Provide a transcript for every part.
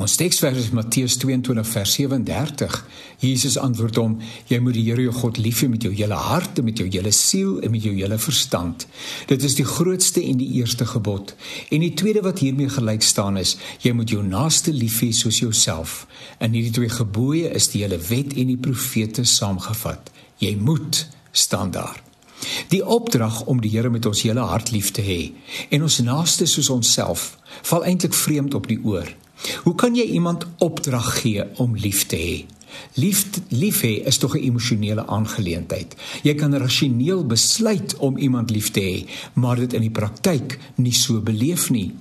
Ons teksvers is Matteus 22 vers 37. Jesus antwoord hom: Jy moet die Here jou God lief hê met jou hele hart en met jou hele siel en met jou hele verstand. Dit is die grootste en die eerste gebod. En die tweede wat hiermee gelyk staan is: Jy moet jou naaste lief hê soos jouself. In hierdie twee gebooie is die hele wet en die profete saamgevat. Jy moet staan daar. Die opdrag om die Here met ons hele hart lief te hê en ons naaste soos onsself val eintlik vreemd op die oor. Hoe kan jy iemand opdrag gee om lief te hê? Lief lief hê is tog 'n emosionele aangeleentheid. Jy kan rasioneel besluit om iemand lief te hê, maar dit in die praktyk nie so beleef nie.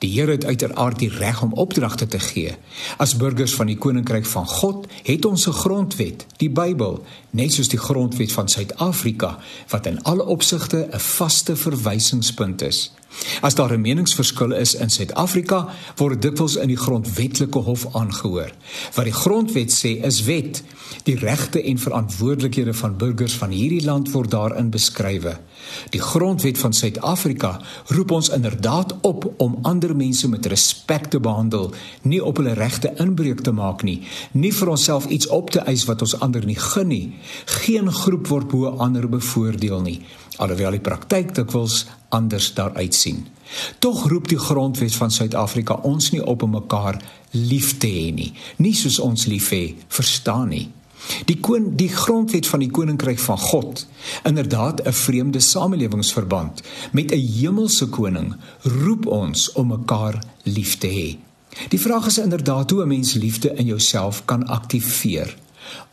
Die Here het uiteraard die reg om opdragte te gee. As burgers van die koninkryk van God het ons 'n grondwet, die Bybel, net soos die grondwet van Suid-Afrika wat in alle opsigte 'n vaste verwysingspunt is. As daar 'n meningsverskil is in Suid-Afrika, word dit dikwels in die grondwetlike hof aangehoor. Wat die grondwet sê is wet. Die regte en verantwoordelikhede van burgers van hierdie land word daarin beskrywe. Die grondwet van Suid-Afrika roep ons inderdaad op om ander mense met respek te behandel, nie op hulle regte inbreuk te maak nie, nie vir onsself iets op te eis wat ons ander nie gun nie. Geen groep word bo ander bevoordeel nie, alhoewel die praktyk dikwels anders daaruit sien. Tog roep die grondwet van Suid-Afrika ons nie op om mekaar lief te hê nie, nie soos ons lief hê, verstaan nie. Die koon die grondwet van die koninkryk van God, inderdaad 'n vreemde samelewingsverband met 'n hemelse koning, roep ons om mekaar lief te hê. Die vraag is inderdaad hoe 'n mens liefde in jouself kan aktiveer.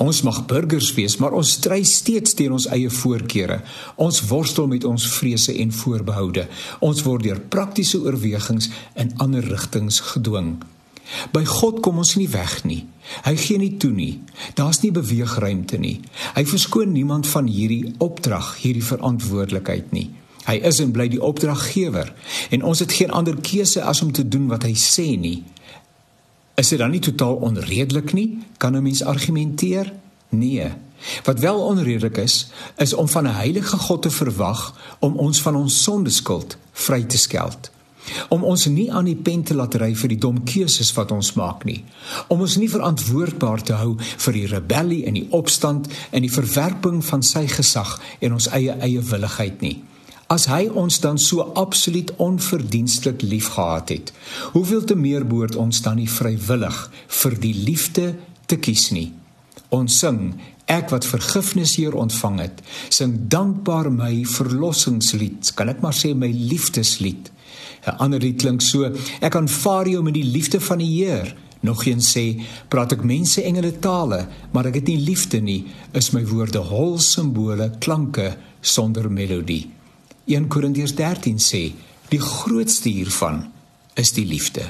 Ons mag burgers wees, maar ons stry steeds teen ons eie voorkeure. Ons worstel met ons vrese en voorbehoude. Ons word deur praktiese oorwegings in ander rigtings gedwing. By God kom ons nie weg nie. Hy gee nie toe nie. Daar's nie beweegruimte nie. Hy verskoon niemand van hierdie opdrag, hierdie verantwoordelikheid nie. Hy is en bly die opdraggewer en ons het geen ander keuse as om te doen wat hy sê nie. Is dit dan nie totaal onredelik nie? Kan 'n mens argumenteer? Nee. Wat wel onredelik is, is om van 'n heilige God te verwag om ons van ons sondeskuld vry te skeld om ons nie aan die pen te laat ry vir die dom keuses wat ons maak nie om ons nie verantwoordbaar te hou vir die rebellie en die opstand en die verwerping van sy gesag en ons eie eie willigheid nie as hy ons dan so absoluut onverdienstelik liefgehad het hoeveel te meer behoort ons dan nie vrywillig vir die liefde te kies nie ons sing ek wat vergifnis hier ontvang het sing dankbaar my verlossingslied kan ek maar sê my liefdeslied 'n Ander lied klink so: Ek aanvaar jou met die liefde van die Heer. Nog een sê: Praat ek mense engele tale, maar ek het nie liefde nie, is my woorde hol simbole, klanke sonder melodie. 1 Korintiërs 13 sê: Die grootste hiervan is die liefde.